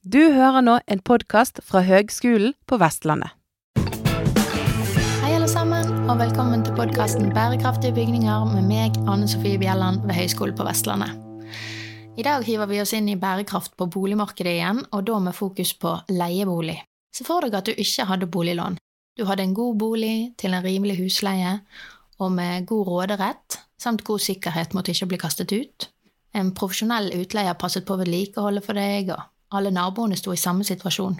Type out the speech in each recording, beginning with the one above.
Du hører nå en podkast fra Høgskolen på Vestlandet. Hei alle sammen, og velkommen til podkasten Bærekraftige bygninger med meg, Anne Sofie Bjelland ved Høgskolen på Vestlandet. I dag hiver vi oss inn i bærekraft på boligmarkedet igjen, og da med fokus på leiebolig. Se for deg at du ikke hadde boliglån. Du hadde en god bolig til en rimelig husleie, og med god råderett, samt god sikkerhet mot ikke å bli kastet ut. En profesjonell utleier passet på vedlikeholdet for deg, og alle naboene sto i samme situasjon.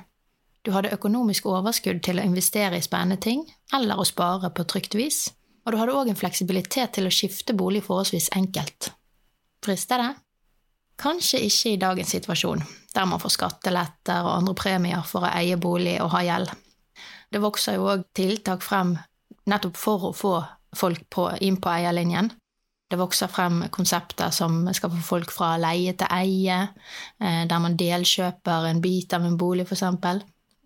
Du hadde økonomisk overskudd til å investere i spennende ting, eller å spare på trygt vis, og du hadde òg en fleksibilitet til å skifte bolig forholdsvis enkelt. Frister det? Kanskje ikke i dagens situasjon, der man får skatteletter og andre premier for å eie bolig og ha gjeld. Det vokser jo òg tiltak frem nettopp for å få folk på, inn på eierlinjen, det vokser frem konsepter som skal få folk fra leie til eie, eh, der man delkjøper en bit av en bolig, f.eks.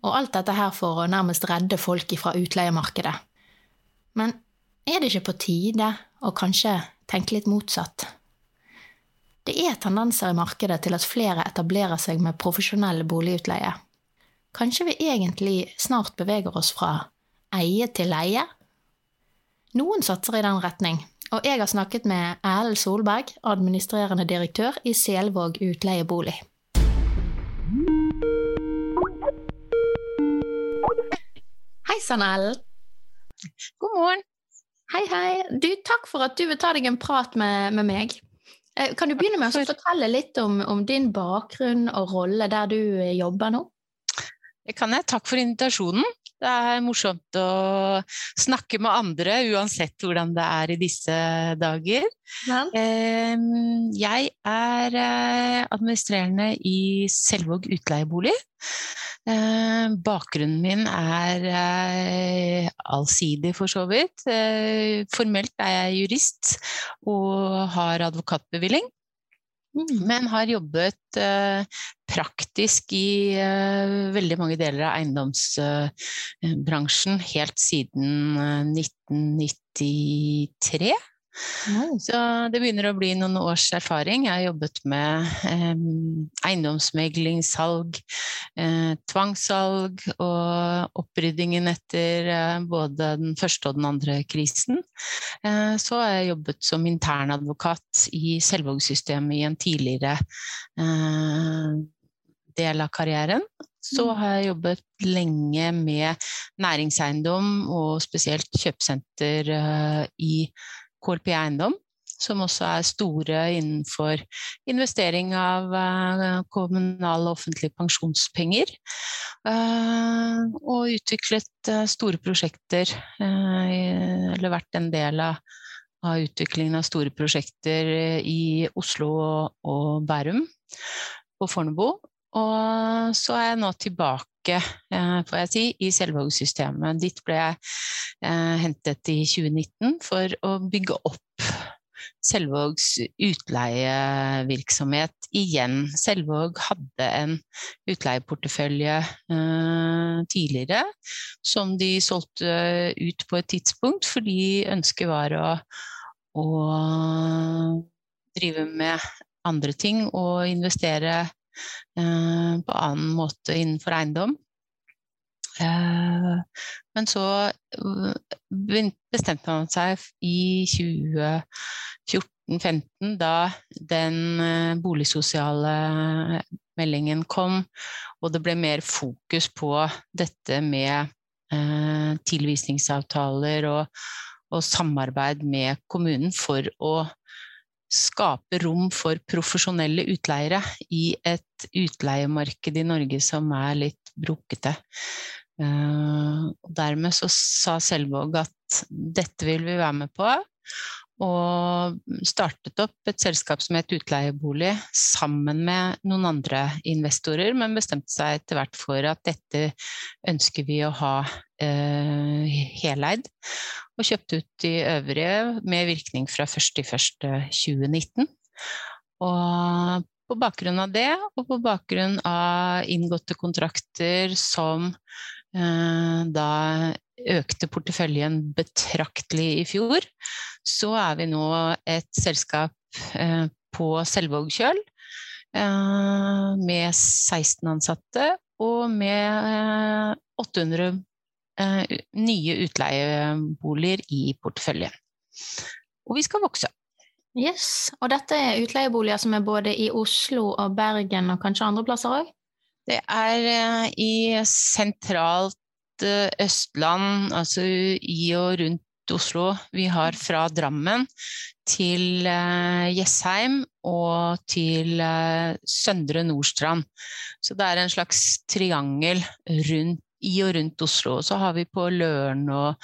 Og alt dette her for å nærmest redde folk fra utleiemarkedet. Men er det ikke på tide å kanskje tenke litt motsatt? Det er tendenser i markedet til at flere etablerer seg med profesjonell boligutleie. Kanskje vi egentlig snart beveger oss fra eie til leie? Noen satser i den retning, og jeg har snakket med Erlend Solberg, administrerende direktør i Selvåg utleiebolig. Hei sann, Ellen. God morgen. Hei, hei. Du, takk for at du vil ta deg en prat med, med meg. Eh, kan du begynne med å fortelle litt om, om, din bakgrunn og rolle der du jobber nå? Det kan jeg. Takk for invitasjonen. Det er morsomt å snakke med andre, uansett hvordan det er i disse dager. Ja. Jeg er eh, administrerende i Selvåg utleiebolig. Bakgrunnen min er eh, allsidig, for så vidt. Eh, formelt er jeg jurist og har advokatbevilling. Mm. men har jobbet praktisk i uh, veldig mange deler av eiendomsbransjen helt siden 1993. Eh, så det begynner å bli noen års erfaring. Jeg har jobbet med eh, eiendomsmegling, salg, eh, tvangssalg og oppryddingen etter eh, både den første og den andre krisen. Eh, så har jeg jobbet som internadvokat i Selvåg-systemet i en tidligere eh, del av karrieren. Så mm. har jeg jobbet lenge med næringseiendom og spesielt kjøpesenter uh, i KLP Eiendom, som også er store innenfor investering av uh, kommunale og offentlige pensjonspenger. Uh, og utviklet store prosjekter, eller vært en del av, av, utviklingen av store prosjekter i Oslo og Bærum, på Fornebu. Og så er jeg nå tilbake, får jeg si, i Selvåg-systemet. Dit ble jeg eh, hentet i 2019 for å bygge opp Selvågs utleievirksomhet igjen. Selvåg hadde en utleieportefølje eh, tidligere som de solgte ut på et tidspunkt fordi ønsket var å, å drive med andre ting og investere eh, på annen måte innenfor eiendom. Eh, men så eh, bestemte man seg i 2014-2015, da den eh, boligsosiale meldingen kom, og det ble mer fokus på dette med tilvisningsavtaler og, og samarbeid med kommunen for å skape rom for profesjonelle utleiere i et utleiemarked i Norge som er litt brukkete. Uh, dermed så sa Selvåg at dette vil vi være med på, og startet opp et selskap som het Utleiebolig sammen med noen andre investorer, men bestemte seg etter hvert for at dette ønsker vi å ha eh, heleid, og kjøpte ut de øvrige med virkning fra 1.1.2019. Og på bakgrunn av det, og på bakgrunn av inngåtte kontrakter som da økte porteføljen betraktelig i fjor, så er vi nå et selskap eh, på Selvåg kjøl. med 16 ansatte og med 800 nye utleieboliger i porteføljen. Og vi skal vokse. Yes, Og dette er utleieboliger som er både i Oslo og Bergen og kanskje andre plasser òg? Det er i sentralt Østland, altså i og rundt Oslo. Vi har fra Drammen til uh, Jessheim og til Søndre Nordstrand. Så det er en slags triangel rundt, i og rundt Oslo. Så har vi på Løren og,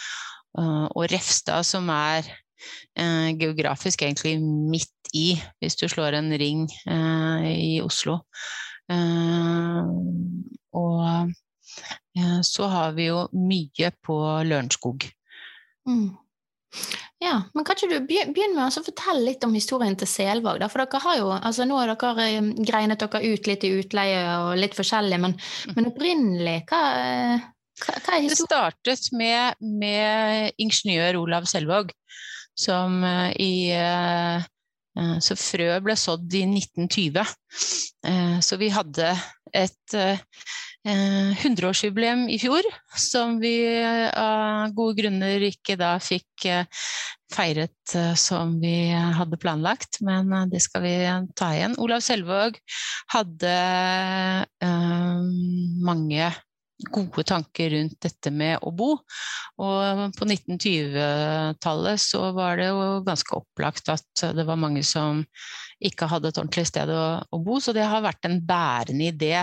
og Refstad, som er geografisk egentlig midt i, hvis du slår en ring i Oslo. Og så har vi jo mye på Lørenskog. Mm. Ja, men kan ikke du begynne med å fortelle litt om historien til Selvåg? For dere har jo, altså Nå har dere eh, greinet dere ut litt i utleie og litt forskjellig, men, mm. men opprinnelig, hva, hva, hva, er historien? Det startet med, med ingeniør Olav Selvåg, som i uh, så frø ble sådd i 1920. Så vi hadde et 100-årsjubileum eh, i fjor, som vi av gode grunner ikke da fikk eh, feiret eh, som vi hadde planlagt, men det skal vi ta igjen. Olav Selvåg hadde mange gode tanker rundt dette med å bo. Og på 1920-tallet så var det jo ganske opplagt at det var mange som ikke hadde et ordentlig sted å, å, bo, så det har vært en bærende idé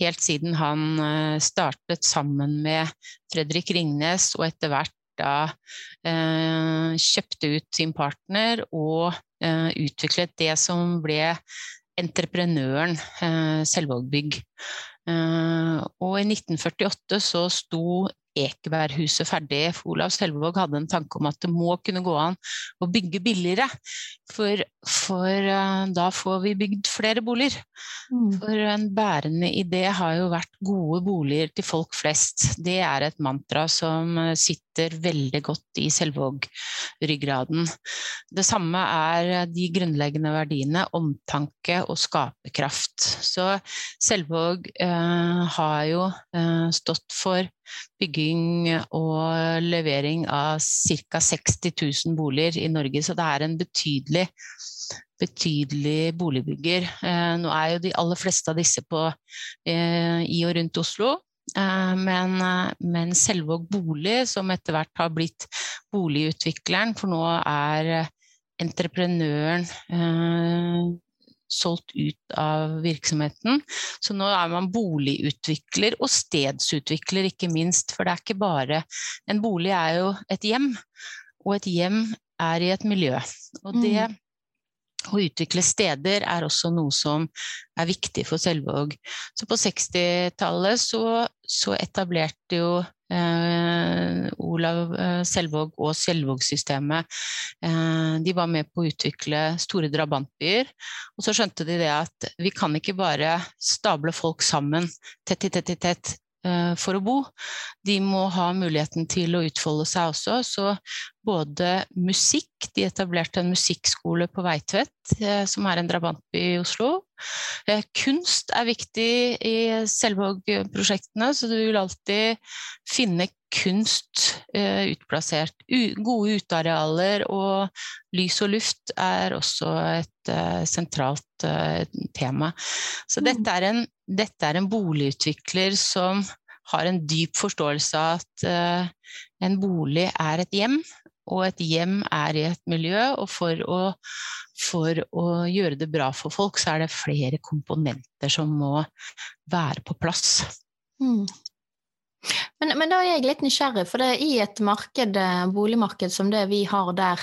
helt siden han eh, startet sammen med Fredrik Ringnes og etter hvert da eh, kjøpte ut sin partner og eh, utviklet det som ble entreprenøren eh, Selvåg Bygg. Eh, og i 1948 så sto Ekeberghuset ferdig. For Olav Selvåg hadde en tanke om at det må kunne gå an å bygge billigere. For, for uh, da får vi bygd flere boliger. Mm. For en bærende idé har jo vært gode boliger til folk flest. Det er et mantra som eh, sitter veldig godt i Selvåg-ryggraden. Det samme er de grunnleggende verdiene omtanke og skaperkraft. Så Selvåg eh, har jo eh, stått for bygging og levering av ca. 60 000 boliger i Norge, så det er en betydelig, betydelig boligbygger. Eh, nå er jo de aller fleste av disse på, eh, i og rundt Oslo. Eh, men, men Selvåg bolig, som etter hvert har blitt boligutvikleren, for nå er entreprenøren solgt ut av virksomheten. Så nå er man boligutvikler og stedsutvikler, ikke minst. For det er ikke bare En bolig er jo et hjem, og et hjem er i et miljø. Og det mm. Å utvikle steder er også noe som er viktig for Selvåg. Så på 60-tallet så, så, etablerte jo eh, Olav eh, Selvåg og Selvåg-systemet eh, De var med på å utvikle store drabantbyer. Og så skjønte de det at vi kan ikke bare stable folk sammen tett i tett i tett for å bo. De må ha muligheten til å utfolde seg også. Så både musikk De etablerte en musikkskole på Veitvet, eh, som er en drabantby i Oslo. Eh, kunst er viktig i Selvåg-prosjektene, så du vil alltid finne kunst utplassert. gode utearealer og lys og luft er også et sentralt tema. Så mm. dette er en dette er en boligutvikler som har en dyp forståelse av at uh, en bolig er et hjem, og et hjem er i et miljø. Og for å, for å, gjøre det bra for folk, så er det flere komponenter som må være på plass. Mm. Men, men, da er jeg litt nysgjerrig, for det er i et marked, eh, boligmarked som det vi har der,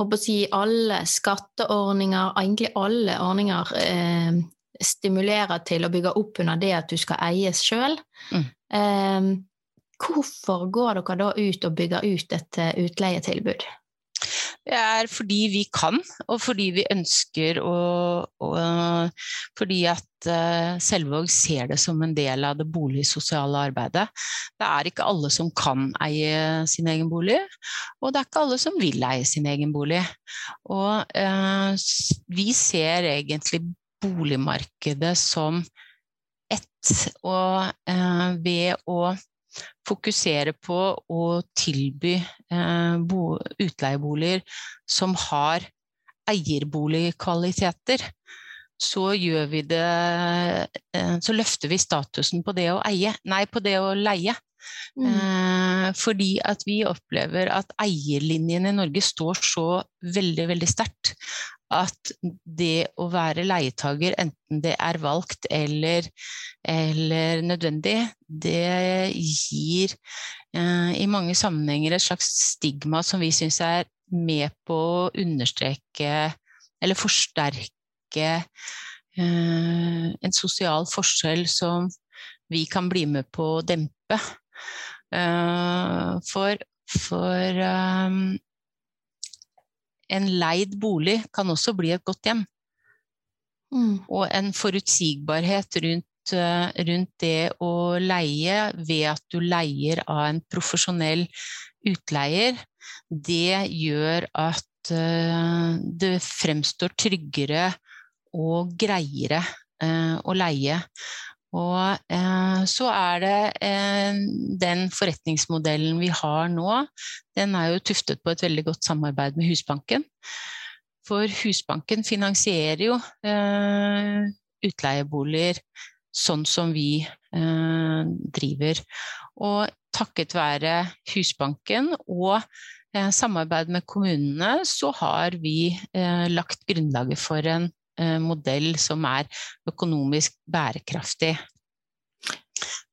håper å si alle skatteordninger, egentlig alle ordninger eh, stimulerer til å bygge opp under det at du skal eies sjøl. Mm. Eh, hvorfor går dere da ut og bygger ut et eh, utleietilbud? Det er fordi vi kan, og fordi vi ønsker å, og Fordi at uh, Selvåg ser det som en del av det boligsosiale arbeidet. Det er ikke alle som kan eie sin egen bolig, og det er ikke alle som vil eie sin egen bolig. Og uh, vi ser egentlig boligmarkedet som ett. Og eh, ved å fokusere på å tilby eh, bo, utleieboliger som har eierboligkvaliteter, så gjør vi det eh, Så løfter vi statusen på det å eie, nei, på det å leie. Mm. Eh, fordi at vi opplever at eierlinjen i Norge står så veldig, veldig sterkt at det å være leietager, enten det er valgt eller, eller nødvendig, det gir eh, i mange sammenhenger et slags stigma som vi syns er med på å understreke eller forsterke eh, en sosial forskjell som vi kan bli med på å dempe. Eh, for, for um, en leid bolig kan også bli et godt hjem. Mm. Og en forutsigbarhet rundt, uh, rundt, det å leie ved at du leier av en profesjonell utleier, det gjør at uh, det fremstår tryggere og greiere uh, å leie. Og eh, så er det eh, den forretningsmodellen vi har nå, den er jo tuftet på et veldig godt samarbeid med Husbanken. For Husbanken finansierer jo eh, utleieboliger sånn som vi eh, driver. Og takket være Husbanken og eh, samarbeid med kommunene, så har vi eh, lagt grunnlaget for en modell som er økonomisk bærekraftig.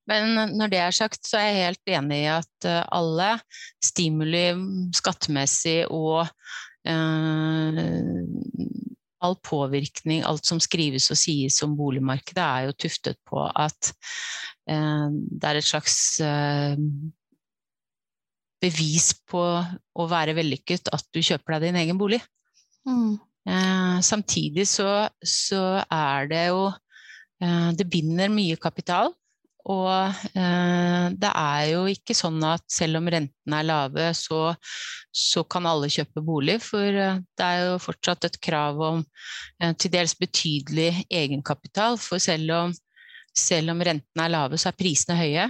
Men når det er sagt, så er jeg helt enig i at eh, alle stimuli skattemessig og eh, all påvirkning, alt som skrives og sies om boligmarkedet, er jo tuftet på at eh, det er et slags eh, bevis på å være vellykket at du kjøper deg din egen bolig. Mm. Eh, samtidig så, så, er det jo eh, Det binder mye kapital. Og eh, det er jo ikke sånn at selv om rentene er lave, så, så, kan alle kjøpe bolig. For eh, det er jo fortsatt et krav om til dels betydelig egenkapital. For selv om, selv om rentene er lave, så er prisene høye.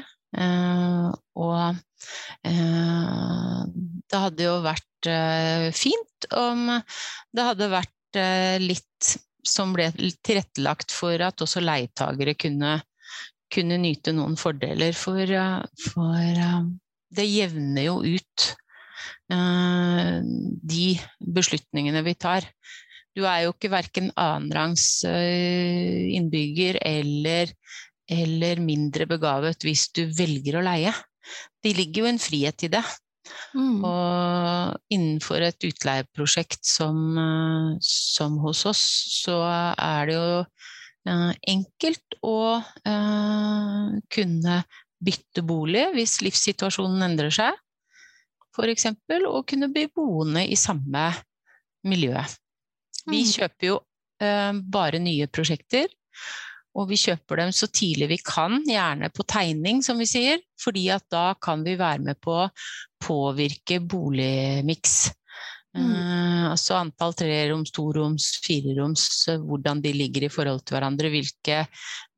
Og det hadde jo vært fint om det hadde vært litt som ble tilrettelagt for at også leietagere kunne, kunne nyte noen fordeler. For, for, det jevner jo ut de beslutningene vi tar. Du er jo ikke verken annenrangs innbygger eller, eller mindre begavet hvis du velger å leie. Det ligger jo en frihet i det. Mm. Og innenfor et utleieprosjekt som, eh, som, hos oss, så er det jo uh, enkelt å uh, kunne bytte bolig hvis livssituasjonen endrer seg, f.eks., og kunne bli boende i samme miljø. Vi mm. kjøper jo bare nye prosjekter. Og vi kjøper dem så tidlig vi kan, gjerne på tegning, som vi sier, fordi at da kan vi være med på å påvirke boligmiks. Mm. Uh, altså antall treroms, toroms, fireroms, hvordan de ligger i forhold til hverandre. Hvilke,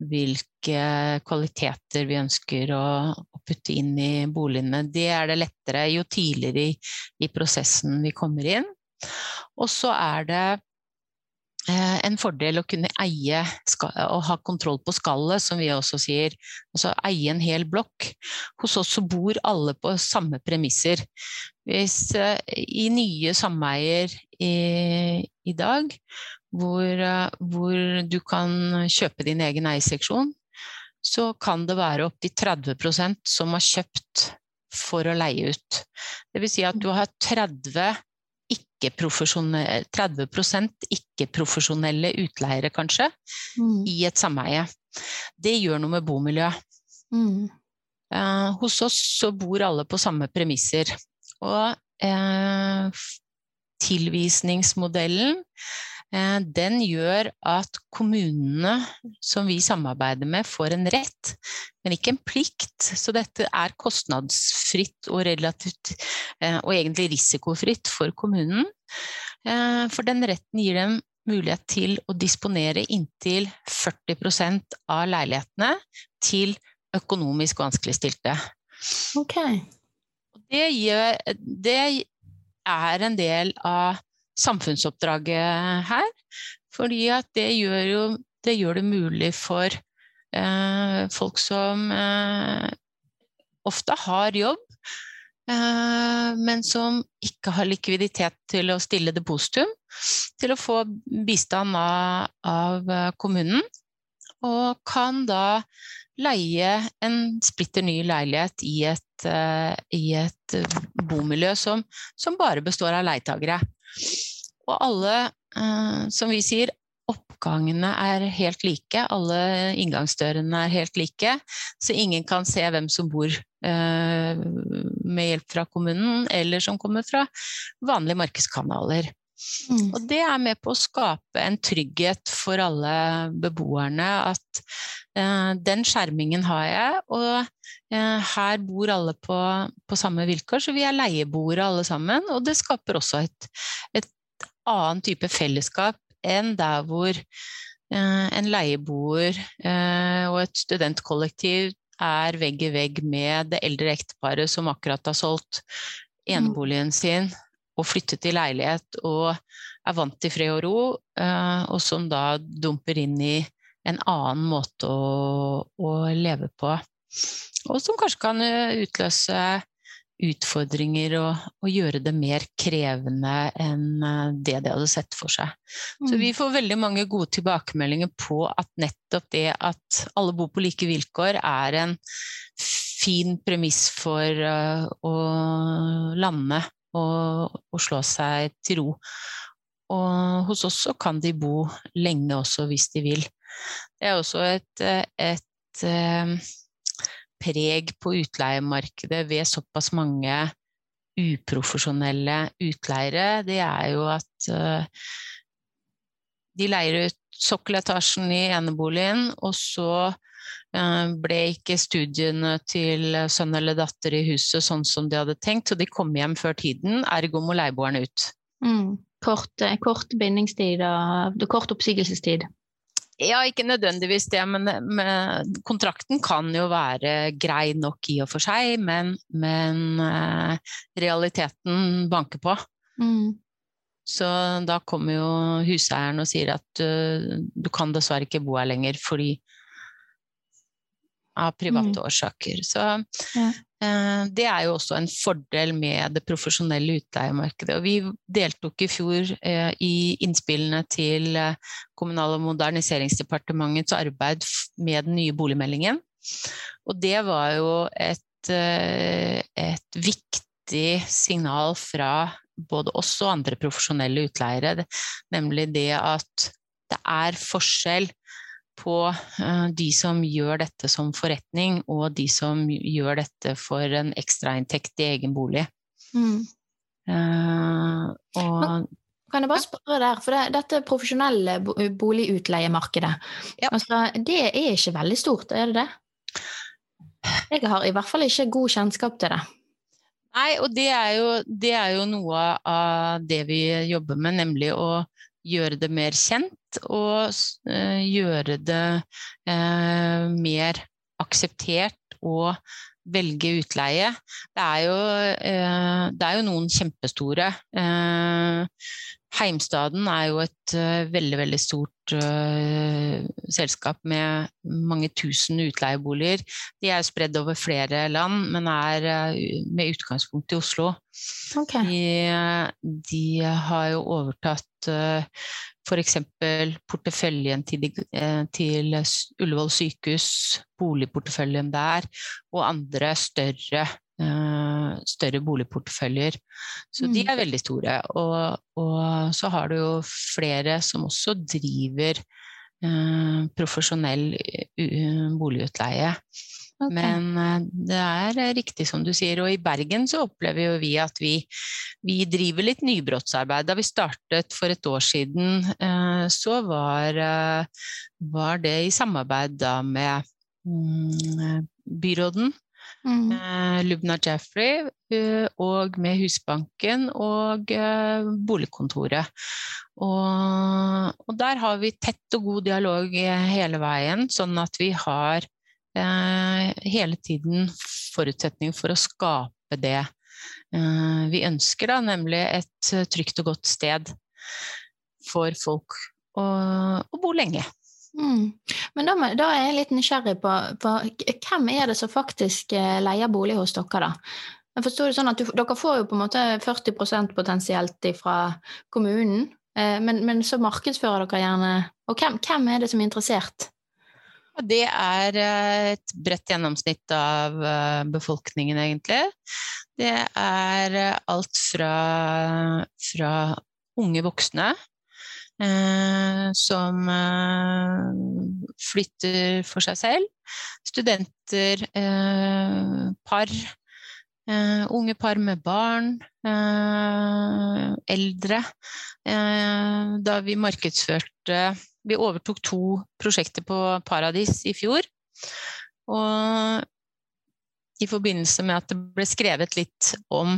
hvilke kvaliteter vi ønsker å, å, putte inn i boligene. Det er det lettere jo tidligere i, i prosessen vi kommer inn. Og så er det Eh, en fordel å kunne eie og ha kontroll på skallet, som vi også sier. Altså eie en hel blokk. Hos oss så bor alle på samme premisser. Hvis eh, i nye sameier i, i dag, hvor, eh, hvor, du kan kjøpe din egen eierseksjon, så kan det være opptil 30% som har kjøpt for å leie ut. Vil si at du har 30 30 ikke-profesjonelle utleiere, kanskje, mm. i et sameie. Det gjør noe med bomiljøet. Mm. Eh, hos oss så bor alle på samme premisser. Og eh, tilvisningsmodellen den gjør at kommunene som vi samarbeider med, får en rett, men ikke en plikt. Så dette er kostnadsfritt og relativt, eh, og egentlig risikofritt for kommunen. Eh, for den retten gir dem mulighet til å disponere inntil 40% av leilighetene til økonomisk vanskeligstilte. Okay. Det, gjør, det er en del av samfunnsoppdraget her. Fordi at det gjør, jo, det, gjør det mulig for eh, folk som eh, ofte har jobb, eh, men som ikke har likviditet til å stille depositum, til å få bistand av, av eh, kommunen. Og kan da leie en splitter ny leilighet i et, uh, i et bomiljø som, som, bare består av leietagere. Og alle, uh, som vi sier, oppgangene er helt like. Alle inngangsdørene er helt like. Så ingen kan se hvem som bor uh, med hjelp fra kommunen, eller som kommer fra vanlige markedskanaler. Mm. Og det er med på å skape en trygghet for alle beboerne at den skjermingen har jeg, og uh, her bor alle på, på, samme vilkår, så vi er leieboere alle sammen. Og det skaper også et, et annen type fellesskap enn der hvor uh, en leieboer og et studentkollektiv er vegg i vegg med det eldre ekteparet som akkurat har solgt mm. eneboligen sin og flyttet i leilighet og er vant til fred og ro, eh, og som da dumper inn i en annen måte å, å leve på. Og som kanskje kan eh, utløse utfordringer og, og, gjøre det mer krevende enn eh, det de hadde sett for seg. Så vi mm. får veldig mange gode tilbakemeldinger på at nettopp det at alle bor på like vilkår, er en fin premiss for uh, å lande og, og slå seg til ro. Og hos oss så kan de bo lenge også hvis de vil. Det er også et, et eh, preg på utleiemarkedet ved såpass mange uprofesjonelle utleiere. Det er jo at eh, de leier ut sokkeletasjen i eneboligen, og så Eh, ble ikke studiene til sønn eller datter i huset sånn som de hadde tenkt, så de kom hjem før tiden, ergo må leieboeren ut. Mm. Kort, kort, bindingstid og kort oppsigelsestid? Ja, ikke nødvendigvis det, men, men, kontrakten kan jo være grei nok i og for seg, men, men uh, realiteten banker på. Mm. Så da kommer jo huseieren og sier at uh, du kan dessverre ikke bo her lenger fordi av private mm. årsaker. Så ja. Eh, det er jo også en fordel med det profesjonelle utleiemarkedet. Og vi deltok i fjor eh, i innspillene til eh, Kommunal- og moderniseringsdepartementets arbeid med den nye boligmeldingen. Og det var jo et, et viktig signal fra både oss og andre profesjonelle utleiere, nemlig det at det er forskjell på uh, de som gjør dette som forretning, og de som gjør dette for en ekstrainntekt i egen bolig. Mm. Uh, og, kan jeg bare spørre der, for det, dette profesjonelle boligutleiemarkedet, ja. altså, det er ikke veldig stort, er det det? Jeg har i hvert fall ikke god kjennskap til det. Nei, og det er, jo, det er jo noe av det vi jobber med, nemlig å gjøre det mer kjent og uh, gjøre det uh, mer akseptert å velge utleie. Det er jo, uh, det er jo noen kjempestore. Heimstaden er jo et veldig, veldig stort selskap med mange tusen utleieboliger. De er spredd over flere land, men er med utgangspunkt i Oslo. Okay. De, de, har jo overtatt uh, f.eks. porteføljen til, til, Ullevål sykehus, boligporteføljen der, og andre større, uh, større boligporteføljer. Så de er mm. veldig store. Og, og, så har du jo flere som også driver uh, profesjonell boligutleie. Okay. Men eh, det er eh, riktig som du sier. Og i Bergen så opplever jo vi at vi, vi driver litt nybrottsarbeid. Da vi startet for et år siden, eh, så var, var det i samarbeid da med mm, byråden Mm. Eh, Lubna Jaffrey eh, og med Husbanken og eh, boligkontoret. Og, og, der har vi tett og god dialog hele veien, sånn at vi har eh, hele tiden forutsetning for å skape det eh, vi ønsker, da, nemlig et trygt og godt sted for folk å, å bo lenge. Mm. Men da, da, er jeg litt nysgjerrig på, på, hvem er det som faktisk eh, leier bolig hos dere, da? Jeg forstår det sånn at du, Dere får jo på en måte 40% potensielt fra kommunen, eh, men, men, så markedsfører dere gjerne Og hvem, hvem, er det som er interessert? Det er eh, et bredt gjennomsnitt av befolkningen, egentlig. Det er alt fra, fra unge voksne Eh, som eh, flytter for seg selv. Studenter, eh, par, unge par med barn, eldre. da vi markedsførte Vi overtok to prosjekter på Paradis i fjor. Og i forbindelse med at det ble skrevet litt om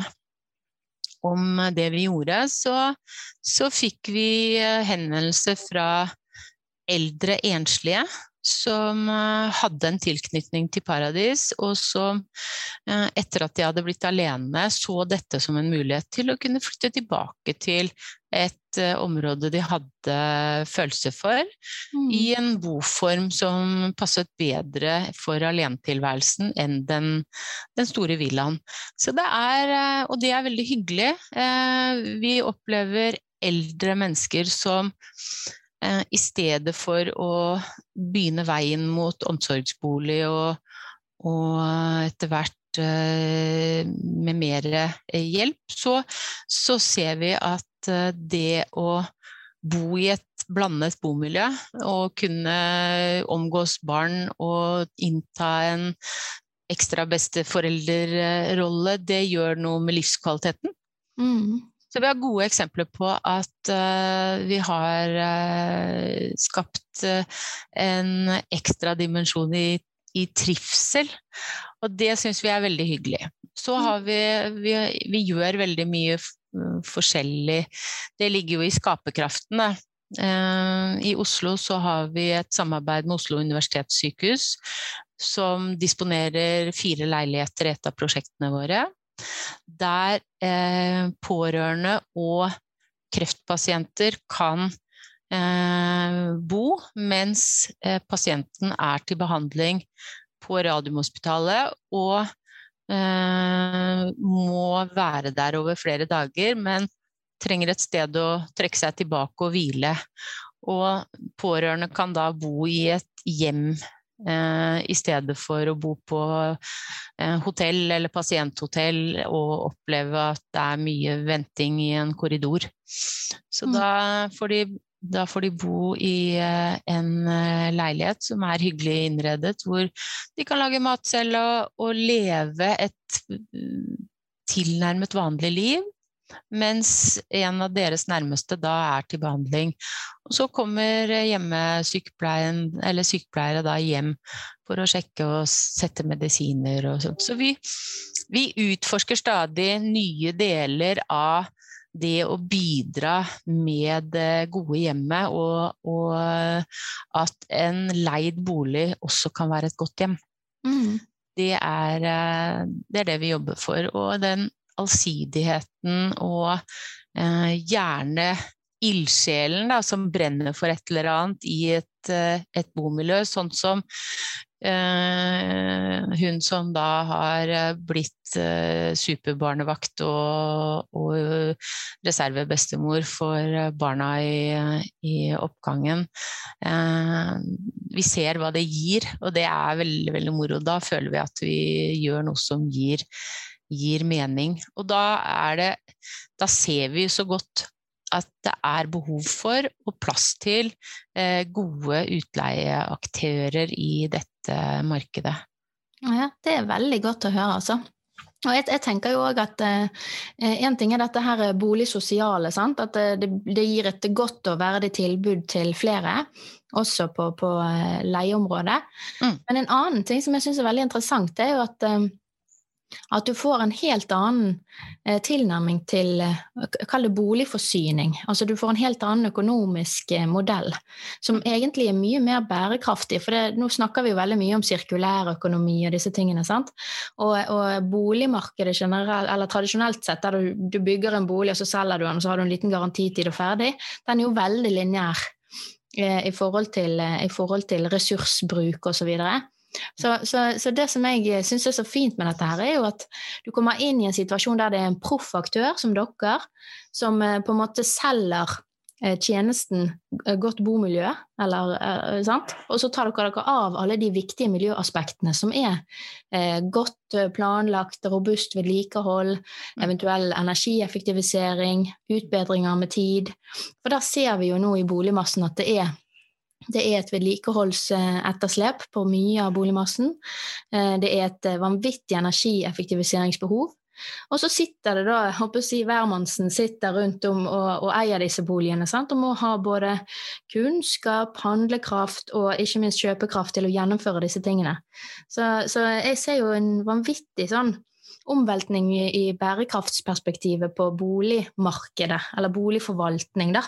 om det vi gjorde, så, så fikk vi henvendelser henvendelse fra eldre enslige som eh, hadde en tilknytning til Paradis, og som eh, etter at de hadde blitt alene, så dette som en mulighet til å kunne flytte tilbake til et eh, område de hadde følelse for, mm. i en boform som passet bedre for alenetilværelsen enn den, den, store villaen. Så det er, og det er veldig hyggelig. Vi opplever eldre mennesker som Eh, i stedet for å begynne veien mot omsorgsbolig og, og etter hvert eh, med mer hjelp, så, så, ser vi at eh, det å bo i et blandet bomiljø og kunne omgås barn og innta en ekstra besteforeldrerolle, det gjør noe med livskvaliteten. Mm. Så vi har gode eksempler på at uh, vi har uh, skapt uh, en ekstra dimensjon i, i, trivsel, og det syns vi er veldig hyggelig. Så mm. har vi, vi, vi gjør veldig mye forskjellig. Det ligger jo i skaperkraften, da. I Oslo så har vi et samarbeid med Oslo universitetssykehus som disponerer fire leiligheter i et av prosjektene våre der eh, pårørende og kreftpasienter kan eh, bo mens eh, pasienten er til behandling på Radiumhospitalet og eh, må være der over flere dager, men trenger et sted å trekke seg tilbake og hvile. Og pårørende kan da bo i et hjem Eh, i stedet for å bo på eh, hotell eller pasienthotell og oppleve at det er mye venting i en korridor. Så mm. da, får de, da får de bo i eh, en leilighet som er hyggelig innredet, hvor de kan lage mat selv og, og leve et mm, tilnærmet vanlig liv mens en av deres nærmeste da er til behandling. Og så kommer eller sykepleiere da hjem for å sjekke og sette medisiner og sånt. Så vi, vi utforsker stadig nye deler av det å bidra med det gode hjemmet, og, og, at en leid bolig også kan være et godt hjem. Mm. Det, er, det, er, det vi jobber for. Og den allsidigheten og eh, gjerne ildsjelen da, som brenner for et eller annet i et, eh, et bomiljø, sånn som eh, hun som da har eh, blitt eh, superbarnevakt og, og reservebestemor for barna i, i oppgangen. Eh, vi ser hva det gir, og det er veldig, veldig moro. Da føler vi at vi gjør noe som gir gir mening. Og da er det Da ser vi så godt at det er behov for og plass til eh, gode utleieaktører i dette markedet. Ja, det er veldig godt å høre, altså. Og jeg, jeg, tenker jo også at eh, En ting er dette her boligsosiale. Sant? At det, det, gir et godt og verdig tilbud til flere, også på, på eh, leieområdet. Mm. Men en annen ting som jeg syns er veldig interessant, det er jo at eh, at du får en helt annen eh, tilnærming til eh, Kall det boligforsyning. Altså du får en helt annen økonomisk eh, modell, som egentlig er mye mer bærekraftig. For det, nå snakker vi jo veldig mye om sirkulærøkonomi og disse tingene. sant? Og, og boligmarkedet generelt, eller tradisjonelt sett, der du, du, bygger en bolig og så selger du den, og så har du en liten garantitid og ferdig, den er jo veldig lineær. I forhold, til, i forhold til ressursbruk osv. Så, så, så, det som jeg syns er så fint med dette, her er jo at du kommer inn i en situasjon der det er en proff aktør som dere, som eh, på en måte selger eh, tjenesten eh, godt bomiljø, eller, sant? og så tar dere dere av alle de viktige miljøaspektene som er eh, godt planlagt, robust vedlikehold, mm. eventuell energieffektivisering, utbedringer med tid. For der ser vi jo nå i boligmassen at det er det er et vedlikeholdsetterslep på mye av boligmassen. Eh, det er et eh, vanvittig energieffektiviseringsbehov. Og så sitter det da, håper å si hvermannsen sitter rundt om og, og eier disse boligene sant? og må ha både kunnskap, handlekraft og ikke minst kjøpekraft til å gjennomføre disse tingene. Så, så jeg ser jo en vanvittig sånn omveltning i, i bærekraftsperspektivet på boligmarkedet, eller boligforvaltning, da.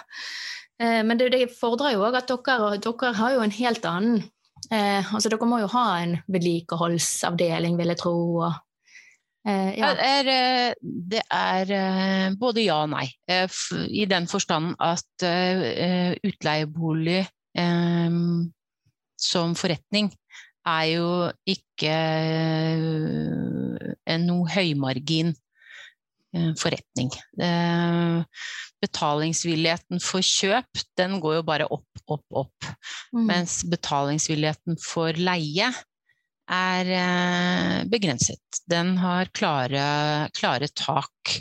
Eh, men det, fordrer jo òg at dere, dere, har jo en helt annen eh, altså Dere må jo ha en vedlikeholdsavdeling, vil jeg tro. Og, eh, ja. det, er, eh, det er eh, både ja og nei, i den forstand at utleiebolig som forretning er jo ikke noe høymargin forretning. Eh, betalingsvilligheten for kjøp, den går jo bare opp, opp, opp. Mm. Mens betalingsvilligheten for leie er eh, begrenset. Den har klare, klare tak.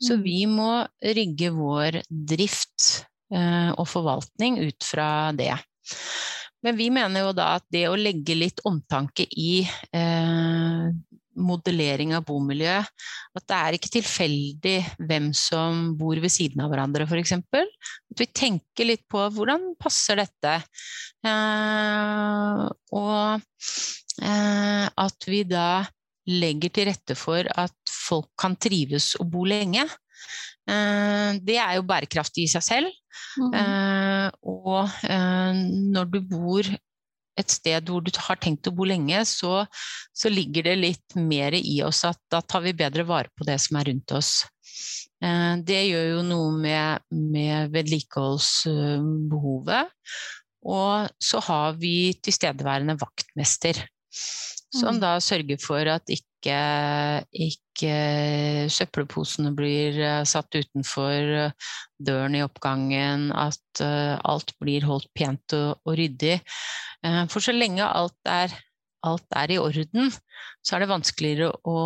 Så mm. vi må rigge vår drift og forvaltning ut fra det. Men vi mener jo da at det å legge litt omtanke i eh, modellering av bomiljø. At det er ikke tilfeldig hvem som bor ved siden av hverandre, f.eks. At vi tenker litt på hvordan passer dette? Eh, og eh, at vi da legger til rette for at folk kan trives og bo lenge. Eh, det er jo bærekraftig i seg selv. Mm. Og eh, når du bor et sted hvor du har tenkt å bo lenge, så, så, ligger det litt mer i oss at da tar vi bedre vare på det som er rundt oss. Eh, det gjør jo noe med, med vedlikeholdsbehovet. Og så har vi tilstedeværende vaktmester, som mm. da sørger for at ikke, ikke søppelposene blir eh, satt utenfor eh, døren i oppgangen, at alt blir holdt pent og, og ryddig. Eh, for så lenge alt er, alt er, i orden, så er det vanskeligere å,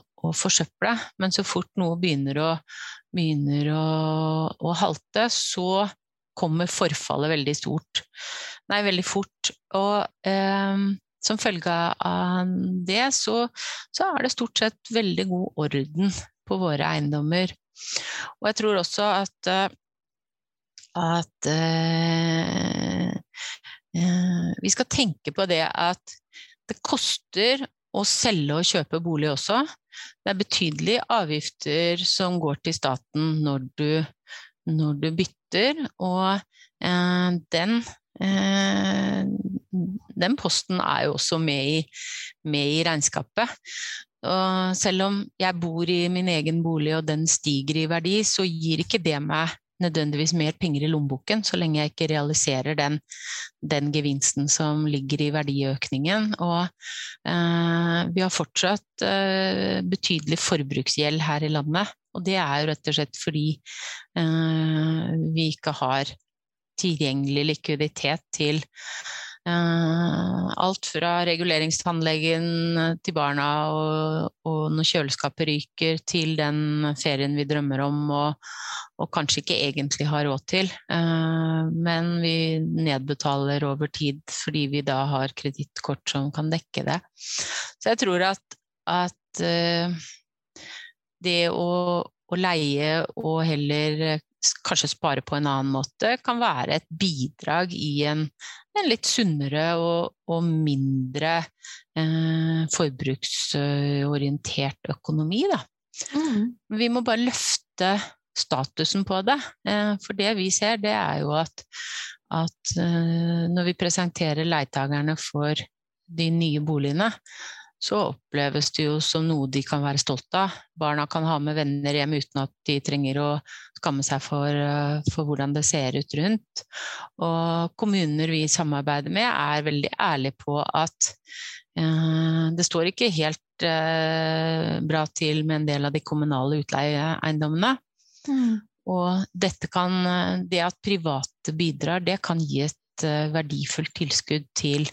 å forsøple. Men så fort noe begynner å, begynner å, å halte, så kommer forfallet veldig stort. Nei, veldig fort. Og eh, som følge av det, så, så, er det stort sett veldig god orden på våre eiendommer. Og jeg tror også at, eh, at Eh, vi skal tenke på det at det koster å selge og kjøpe bolig også. Det er betydelige avgifter som går til staten når du, når du bytter, og eh, den, den posten er jo også med i, med i regnskapet. Og selv om jeg bor i min egen bolig og den stiger i verdi, så gir ikke det meg nødvendigvis mer penger i lommeboken, så lenge jeg ikke realiserer den, den gevinsten som ligger i verdiøkningen. Og eh, vi har fortsatt eh, betydelig forbruksgjeld her i landet. Og det er jo rett og slett fordi eh, vi ikke har tilgjengelig likviditet til Uh, alt fra reguleringstannlegen til barna og, og, når kjøleskapet ryker, til den ferien vi drømmer om og, og kanskje ikke egentlig har råd til. Uh, men vi nedbetaler over tid fordi vi da har kredittkort som kan dekke det. Så jeg tror at, at uh, det å, å leie og heller kanskje spare på en annen måte, kan være et bidrag i en, en litt sunnere og, og mindre eh, forbruksorientert økonomi, da. Mm. Vi må bare løfte statusen på det. For det vi ser, det er jo at, at når vi presenterer leietagerne for de nye boligene, så oppleves det jo som noe de kan være stolt av. Barna kan ha med venner hjem uten at de trenger å skamme seg for, eh, for hvordan det ser ut rundt. Og kommuner vi samarbeider med, er veldig ærlige på at eh, det står ikke helt eh, bra til med en del av de kommunale utleieeiendommene. Mm. Og dette kan, eh, det at private bidrar, det kan gi et eh, verdifullt tilskudd til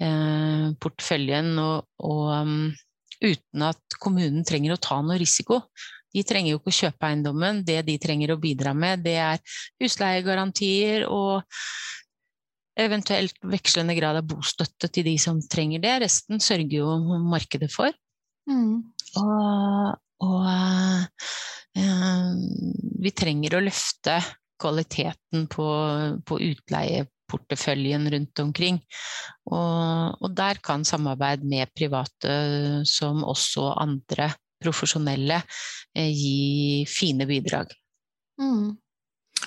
porteføljen, og, og um, uten at kommunen trenger å ta noe risiko. De trenger jo ikke å kjøpe eiendommen, det de trenger å bidra med, det er husleiegarantier og eventuelt vekslende grad av bostøtte til de som trenger det. Resten sørger jo markedet for. Mm. Og, og eh, vi trenger å løfte kvaliteten på, på utleieporteføljen rundt omkring. Og, og, der kan samarbeid med private, som også andre profesjonelle, eh, gi fine bidrag. Mm.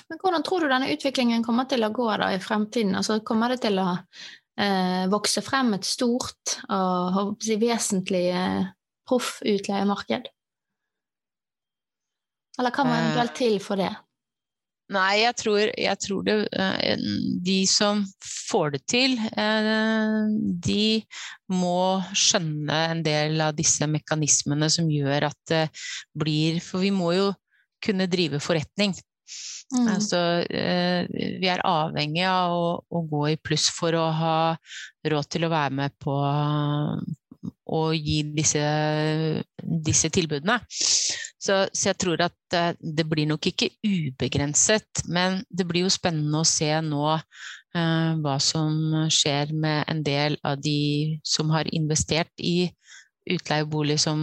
Men hvordan tror du denne utviklingen kommer til å gå da i fremtiden? Altså, kommer det til å eh, vokse frem et stort og si, vesentlig eh, proffutleiemarked? Eller hva må Eh. eventuelt til for det? Nei, jeg tror, jeg tror det eh, De som får det til, eh, de må skjønne en del av disse mekanismene som gjør at det blir For vi må jo kunne drive forretning. Mm. Altså, eh, vi er avhengig av å, å gå i pluss for å ha råd til å være med på å gi disse, disse tilbudene. Så, så, jeg tror at eh, det blir nok ikke ubegrenset, men det blir jo spennende å se nå eh, hva som skjer med en del av de som har investert i utleiebolig som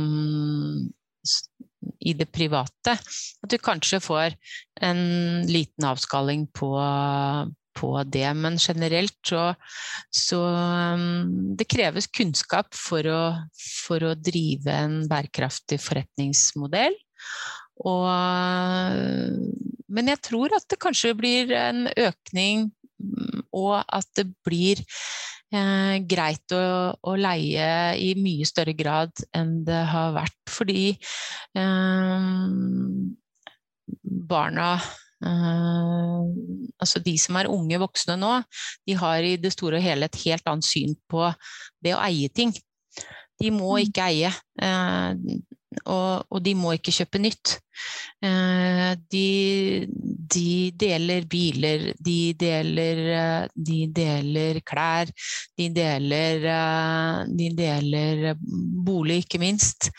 i det private. At du kanskje får en liten avskalling på, på det. Men generelt så, så um, Det kreves kunnskap for å, for å drive en bærekraftig forretningsmodell. Og, men jeg tror at det kanskje blir en økning, og at det blir eh, greit å, å, leie i mye større grad enn det har vært. Fordi eh, barna eh, Altså de som er unge voksne nå, de har i det store og hele et helt annet syn på det å eie ting. De må ikke eie. uh, og, og, de må ikke kjøpe nytt. Uh, de, de, deler biler, de deler, de deler klær, de deler, de deler bolig, ikke minst.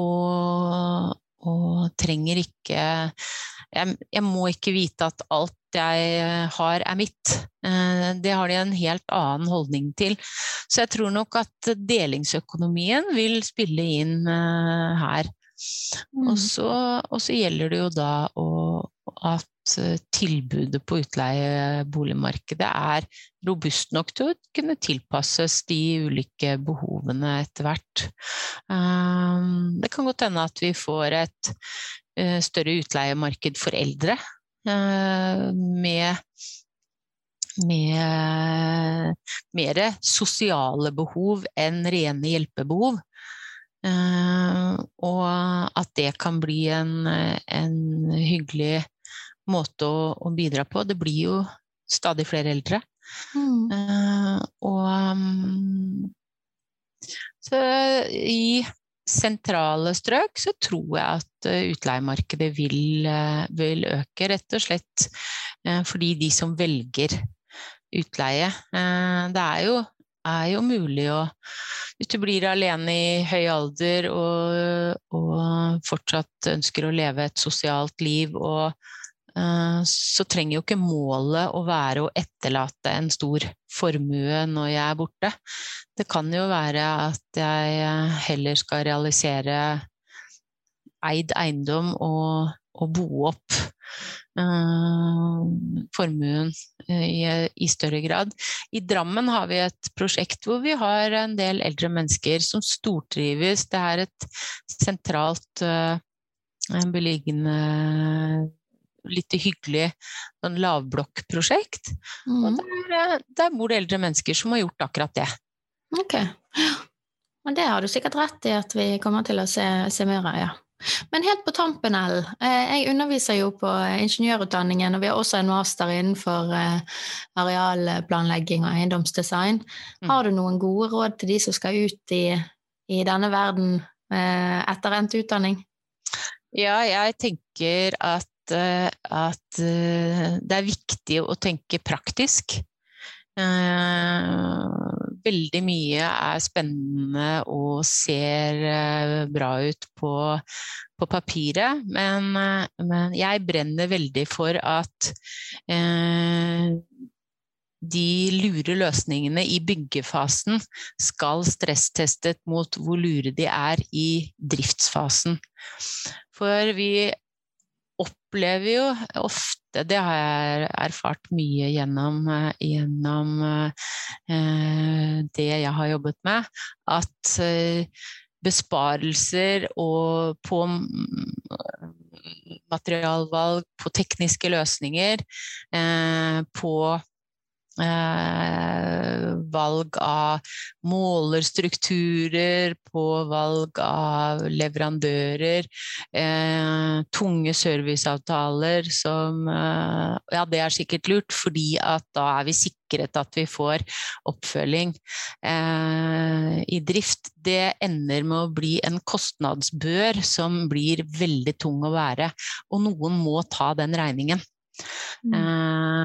Og, og trenger ikke jeg, jeg, må ikke vite at alt jeg har er mitt. Det har de en helt annen holdning til. Så jeg tror nok at delingsøkonomien vil spille inn her. Mm. Og, så, og, så, gjelder det jo da å, at tilbudet på utleieboligmarkedet er robust nok til å kunne tilpasses de ulike behovene etter hvert. Det kan godt hende at vi får et større utleiemarked for eldre med med mer sosiale behov enn rene hjelpebehov. Uh, og at det kan bli en, en hyggelig måte å, å, bidra på. Det blir jo stadig flere eldre. Mm. Og um, Så i sentrale strøk så tror jeg at utleiemarkedet vil, vil øke, rett og slett uh, fordi de som velger utleie Det er jo er jo mulig å Hvis du blir alene i høy alder og, og fortsatt ønsker å leve et sosialt liv, og, så trenger jo ikke målet å være å etterlate en stor formue når jeg er borte. Det kan jo være at jeg heller skal realisere eid eiendom og, og bo opp uh, formuen i, i, større grad. I Drammen har vi et prosjekt hvor vi har en del eldre mennesker som stortrives. Det er et sentralt uh, beliggende litt hyggelig sånn lavblokkprosjekt. Mm. Og der, der, bor det eldre mennesker som har gjort akkurat det. Ok. Men det har du sikkert rett i at vi kommer til å se, se mer av, ja. Men helt på tampen, Ellen. Eh, jeg underviser jo på ingeniørutdanningen, og vi har også en master innenfor eh, arealplanlegging og eiendomsdesign. Mm. Har du noen gode råd til de som skal ut i, i denne verden eh, etter endt utdanning? Ja, jeg tenker at, at det er viktig å tenke praktisk. Eh, veldig mye er spennende og ser eh, bra ut på, på papiret, men, eh, men, jeg brenner veldig for at eh, de lure løsningene i byggefasen skal stresstestet mot hvor lure de er i driftsfasen. For vi opplever jo ofte, det har jeg erfart mye gjennom, eh, gjennom eh, det jeg har jobbet med, at eh, besparelser og på materialvalg, på tekniske løsninger, på valg av målerstrukturer, på valg av leverandører, eh, tunge serviceavtaler som eh, Ja, det er sikkert lurt, fordi at da er vi sikret at vi får oppfølging eh, i drift. Det ender med å bli en kostnadsbør som blir veldig tung å være, og noen må ta den regningen. Mm. Eh,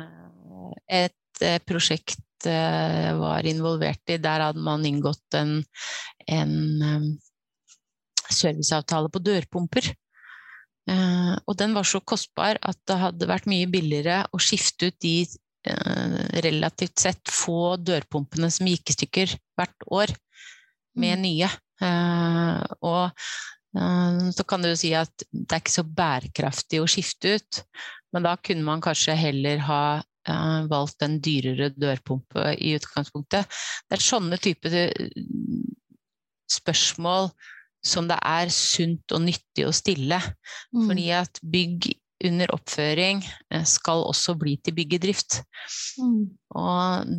et Eh, prosjekt eh, var involvert i. Der hadde man inngått en, en eh, serviceavtale på dørpumper. Og den var så kostbar at det hadde vært mye billigere å skifte ut de relativt sett få dørpumpene som gikk i stykker hvert år, med mm. nye. Og så kan du si at det er ikke så bærekraftig å skifte ut, men da kunne man kanskje heller ha valgt en dyrere dørpumpe i utgangspunktet. Det er sånne type eh, spørsmål som det er sunt og nyttig å stille. Mm. Fordi at bygg under oppføring eh, skal også bli til byggedrift. Mm. Og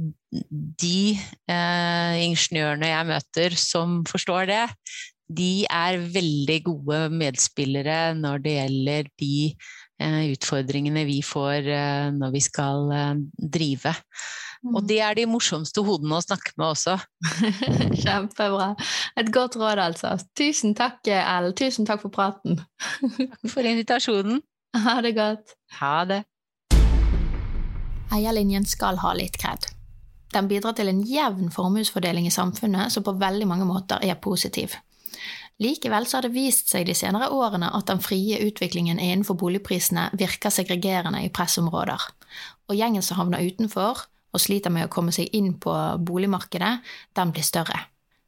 de eh, ingeniørene jeg møter som forstår det, de er veldig gode medspillere når det gjelder de Eh, utfordringene vi får eh, når vi skal eh, drive. Og mm. det er de morsomste hodene å snakke med også. Kjempebra. Et godt råd, altså. Tusen takk, Ellen. Tusen takk for praten. takk for invitasjonen. Ha det godt. Ha det. Eierlinjen skal ha litt kred. Den bidrar til en jevn formuesfordeling i samfunnet som på veldig mange måter er positiv. Likevel så har det vist seg de senere årene at den frie utviklingen innenfor boligprisene virker segregerende i pressområder, og gjengen som havner utenfor og sliter med å komme seg inn på boligmarkedet, den blir større.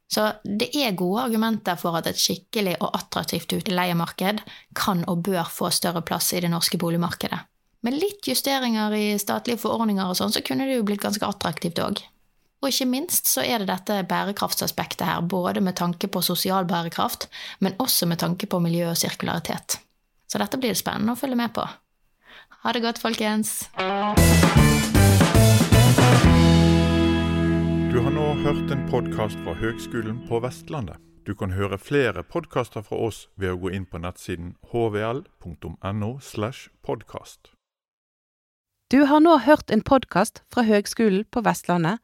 Så det er gode argumenter for at et skikkelig og attraktivt utleiemarked kan og bør få større plass i det norske boligmarkedet. Med litt justeringer i statlige forordninger og sånn, så kunne det jo blitt ganske attraktivt òg. Og ikke minst så er det dette bærekraftsaspektet her, både med tanke på sosial bærekraft, men også med tanke på miljø og sirkularitet. Så dette blir det spennende å følge med på. Ha det godt, folkens! Du har nå hørt en podkast fra Høgskolen på Vestlandet. Du kan høre flere podkaster fra oss ved å gå inn på nettsiden hvl.no. slash. Du har nå hørt en podkast fra Høgskolen på Vestlandet